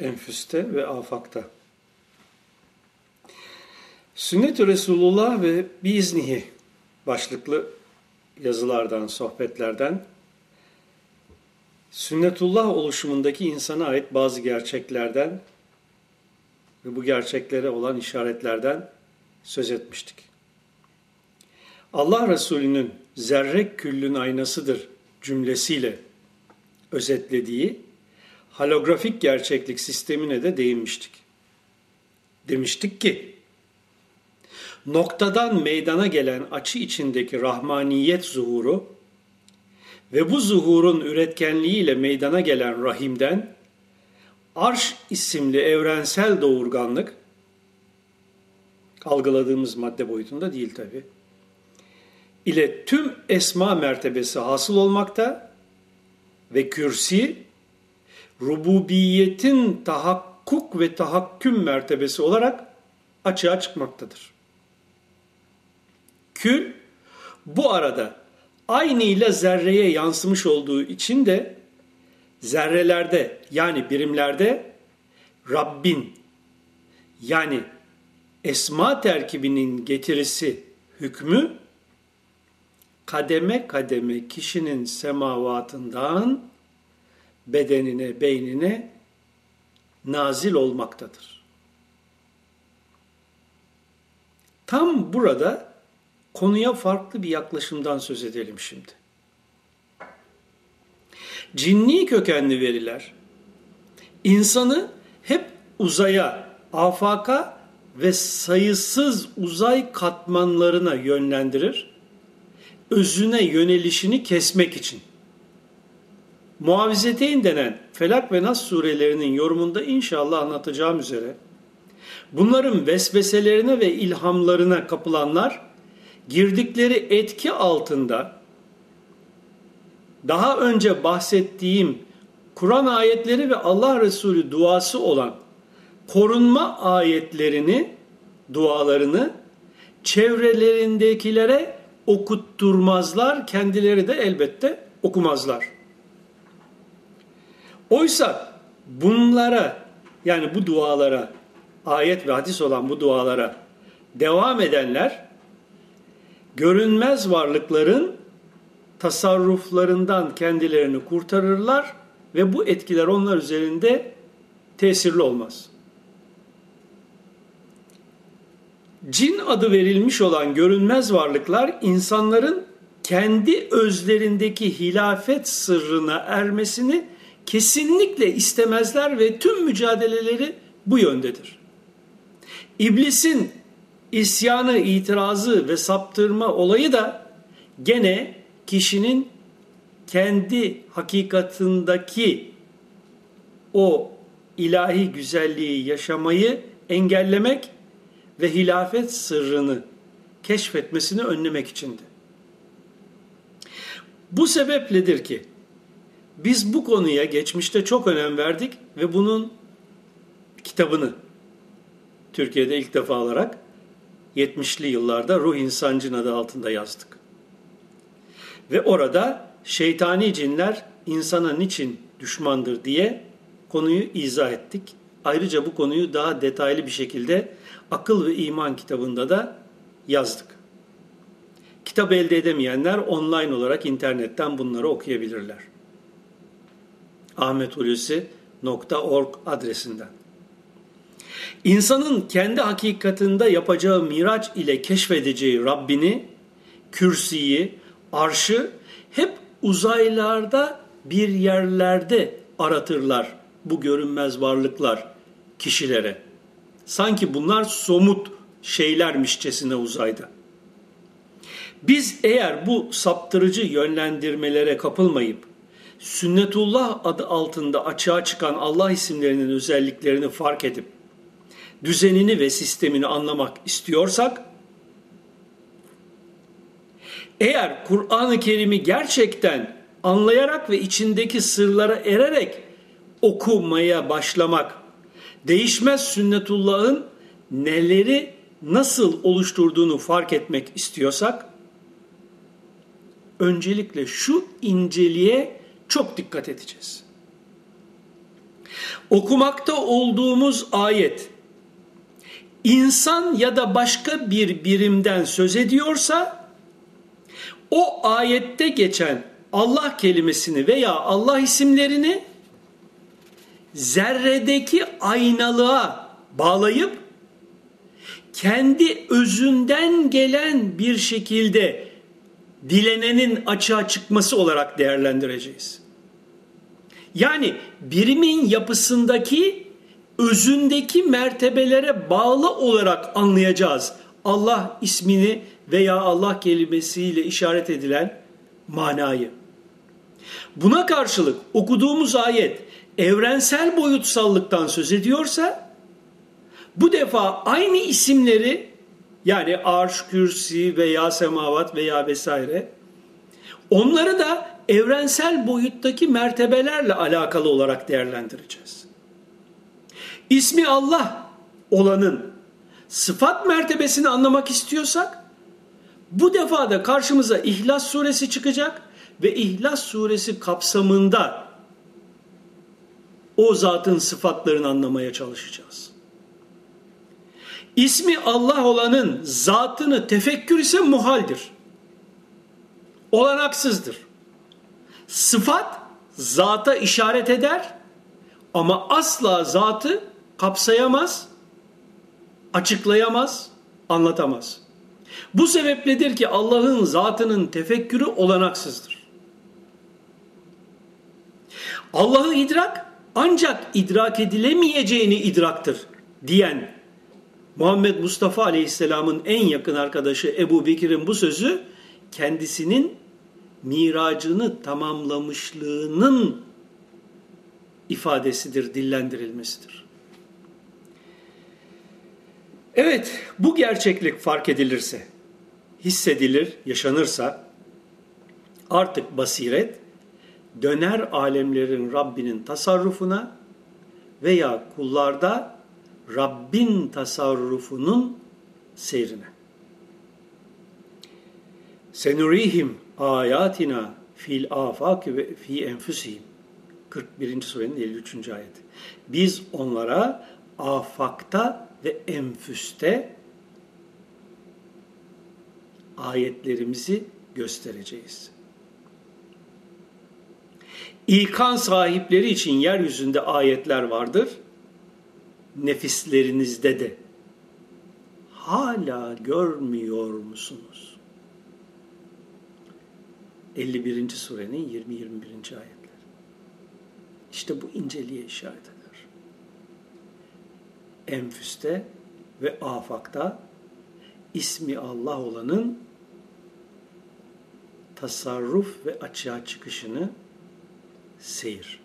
enfüste ve afakta. Sünnet-i Resulullah ve Biiznihi başlıklı yazılardan, sohbetlerden sünnetullah oluşumundaki insana ait bazı gerçeklerden ve bu gerçeklere olan işaretlerden söz etmiştik. Allah Resulü'nün zerre küllün aynasıdır cümlesiyle özetlediği halografik gerçeklik sistemine de değinmiştik. Demiştik ki, noktadan meydana gelen açı içindeki rahmaniyet zuhuru ve bu zuhurun üretkenliğiyle meydana gelen rahimden arş isimli evrensel doğurganlık algıladığımız madde boyutunda değil tabi ile tüm esma mertebesi hasıl olmakta ve kürsi rububiyetin tahakkuk ve tahakküm mertebesi olarak açığa çıkmaktadır. Kül bu arada aynı ile zerreye yansımış olduğu için de zerrelerde yani birimlerde Rabbin yani esma terkibinin getirisi hükmü kademe kademe kişinin semavatından bedenine, beynine nazil olmaktadır. Tam burada konuya farklı bir yaklaşımdan söz edelim şimdi. Cinni kökenli veriler insanı hep uzaya, afaka ve sayısız uzay katmanlarına yönlendirir, özüne yönelişini kesmek için. Muavizeteyn denen Felak ve Nas surelerinin yorumunda inşallah anlatacağım üzere bunların vesveselerine ve ilhamlarına kapılanlar girdikleri etki altında daha önce bahsettiğim Kur'an ayetleri ve Allah Resulü duası olan korunma ayetlerini, dualarını çevrelerindekilere okutturmazlar, kendileri de elbette okumazlar. Oysa bunlara yani bu dualara, ayet ve hadis olan bu dualara devam edenler görünmez varlıkların tasarruflarından kendilerini kurtarırlar ve bu etkiler onlar üzerinde tesirli olmaz. Cin adı verilmiş olan görünmez varlıklar insanların kendi özlerindeki hilafet sırrına ermesini kesinlikle istemezler ve tüm mücadeleleri bu yöndedir. İblisin isyanı, itirazı ve saptırma olayı da gene kişinin kendi hakikatındaki o ilahi güzelliği yaşamayı engellemek ve hilafet sırrını keşfetmesini önlemek içindi. Bu sebepledir ki biz bu konuya geçmişte çok önem verdik ve bunun kitabını Türkiye'de ilk defa alarak 70'li yıllarda Ruh İnsancın adı altında yazdık. Ve orada şeytani cinler insana niçin düşmandır diye konuyu izah ettik. Ayrıca bu konuyu daha detaylı bir şekilde Akıl ve İman kitabında da yazdık. Kitap elde edemeyenler online olarak internetten bunları okuyabilirler. ahmethulusi.org adresinden. İnsanın kendi hakikatinde yapacağı miraç ile keşfedeceği Rabbini, kürsiyi, arşı hep uzaylarda bir yerlerde aratırlar bu görünmez varlıklar kişilere. Sanki bunlar somut şeylermişçesine uzayda. Biz eğer bu saptırıcı yönlendirmelere kapılmayıp sünnetullah adı altında açığa çıkan Allah isimlerinin özelliklerini fark edip düzenini ve sistemini anlamak istiyorsak eğer Kur'an-ı Kerim'i gerçekten anlayarak ve içindeki sırlara ererek okumaya başlamak, değişmez sünnetullah'ın neleri nasıl oluşturduğunu fark etmek istiyorsak, öncelikle şu inceliğe çok dikkat edeceğiz. okumakta olduğumuz ayet insan ya da başka bir birimden söz ediyorsa o ayette geçen Allah kelimesini veya Allah isimlerini zerredeki aynalığa bağlayıp kendi özünden gelen bir şekilde dilenenin açığa çıkması olarak değerlendireceğiz. Yani birimin yapısındaki özündeki mertebelere bağlı olarak anlayacağız. Allah ismini veya Allah kelimesiyle işaret edilen manayı. Buna karşılık okuduğumuz ayet evrensel boyutsallıktan söz ediyorsa bu defa aynı isimleri yani arş, kürsi veya semavat veya vesaire onları da evrensel boyuttaki mertebelerle alakalı olarak değerlendireceğiz. İsmi Allah olanın sıfat mertebesini anlamak istiyorsak bu defa da karşımıza İhlas suresi çıkacak ve İhlas suresi kapsamında o zatın sıfatlarını anlamaya çalışacağız. İsmi Allah olanın zatını tefekkür ise muhaldir. Olanaksızdır. Sıfat zata işaret eder ama asla zatı kapsayamaz, açıklayamaz, anlatamaz. Bu sebepledir ki Allah'ın zatının tefekkürü olanaksızdır. Allah'ı idrak ancak idrak edilemeyeceğini idraktır diyen Muhammed Mustafa Aleyhisselam'ın en yakın arkadaşı Ebu Bekir'in bu sözü kendisinin miracını tamamlamışlığının ifadesidir, dillendirilmesidir. Evet, bu gerçeklik fark edilirse, hissedilir, yaşanırsa artık basiret döner alemlerin Rabbinin tasarrufuna veya kullarda Rabbin tasarrufunun seyrine. Senurihim ayatina fil afak ve fi enfusihim. 41. surenin 53. ayeti. Biz onlara afakta ve enfüste ayetlerimizi göstereceğiz. İlkan sahipleri için yeryüzünde ayetler vardır. Nefislerinizde de. Hala görmüyor musunuz? 51. surenin 20-21. ayetler. İşte bu inceliğe işaret eder. Enfüste ve afakta ismi Allah olanın tasarruf ve açığa çıkışını seyir.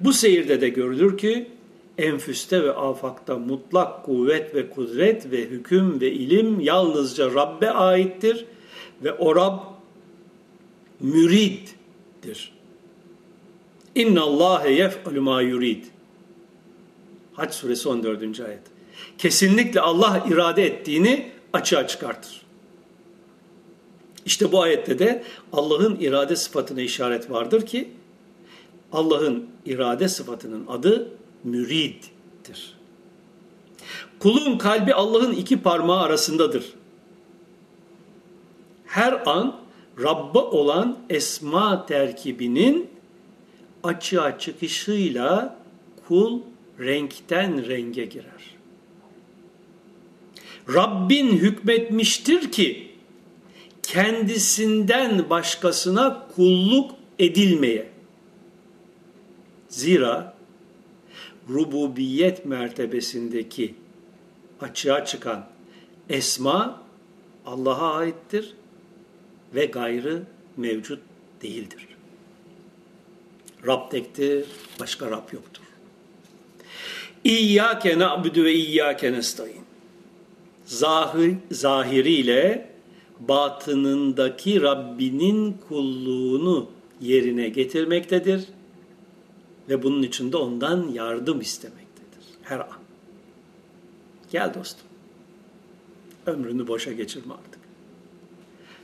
Bu seyirde de görülür ki enfüste ve afakta mutlak kuvvet ve kudret ve hüküm ve ilim yalnızca Rabbe aittir ve o Rab müriddir. İnna Allahe yef'alu ma yurid. Hac suresi 14. ayet. Kesinlikle Allah irade ettiğini açığa çıkartır. İşte bu ayette de Allah'ın irade sıfatına işaret vardır ki Allah'ın irade sıfatının adı müriddir. Kulun kalbi Allah'ın iki parmağı arasındadır. Her an Rabb'a olan esma terkibinin açığa çıkışıyla kul renkten renge girer. Rabbin hükmetmiştir ki kendisinden başkasına kulluk edilmeye. Zira rububiyet mertebesindeki açığa çıkan esma Allah'a aittir ve gayrı mevcut değildir. Rab tektir, başka Rab yoktur. İyyâke na'budu ve iyyâke nestaîn. Zahir, zahiriyle batınındaki Rabbinin kulluğunu yerine getirmektedir ve bunun için de ondan yardım istemektedir her an. Gel dostum. Ömrünü boşa geçirme artık.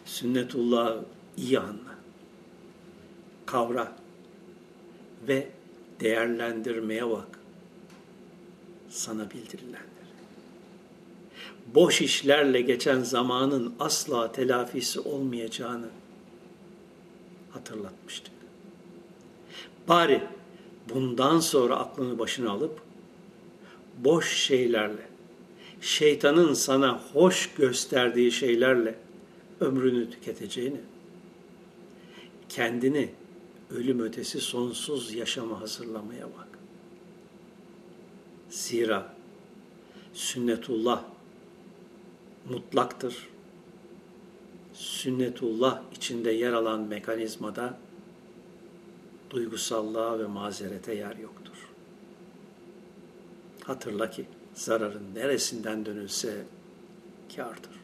Sünnetullah iyi anla. Kavra ve değerlendirmeye bak. Sana bildirilendir. Boş işlerle geçen zamanın asla telafisi olmayacağını hatırlatmıştık. Bari bundan sonra aklını başına alıp boş şeylerle, şeytanın sana hoş gösterdiği şeylerle ömrünü tüketeceğini, kendini ölüm ötesi sonsuz yaşama hazırlamaya bak. Zira sünnetullah mutlaktır. Sünnetullah içinde yer alan mekanizmada duygusallığa ve mazerete yer yoktur. Hatırla ki zararın neresinden dönülse kârdır.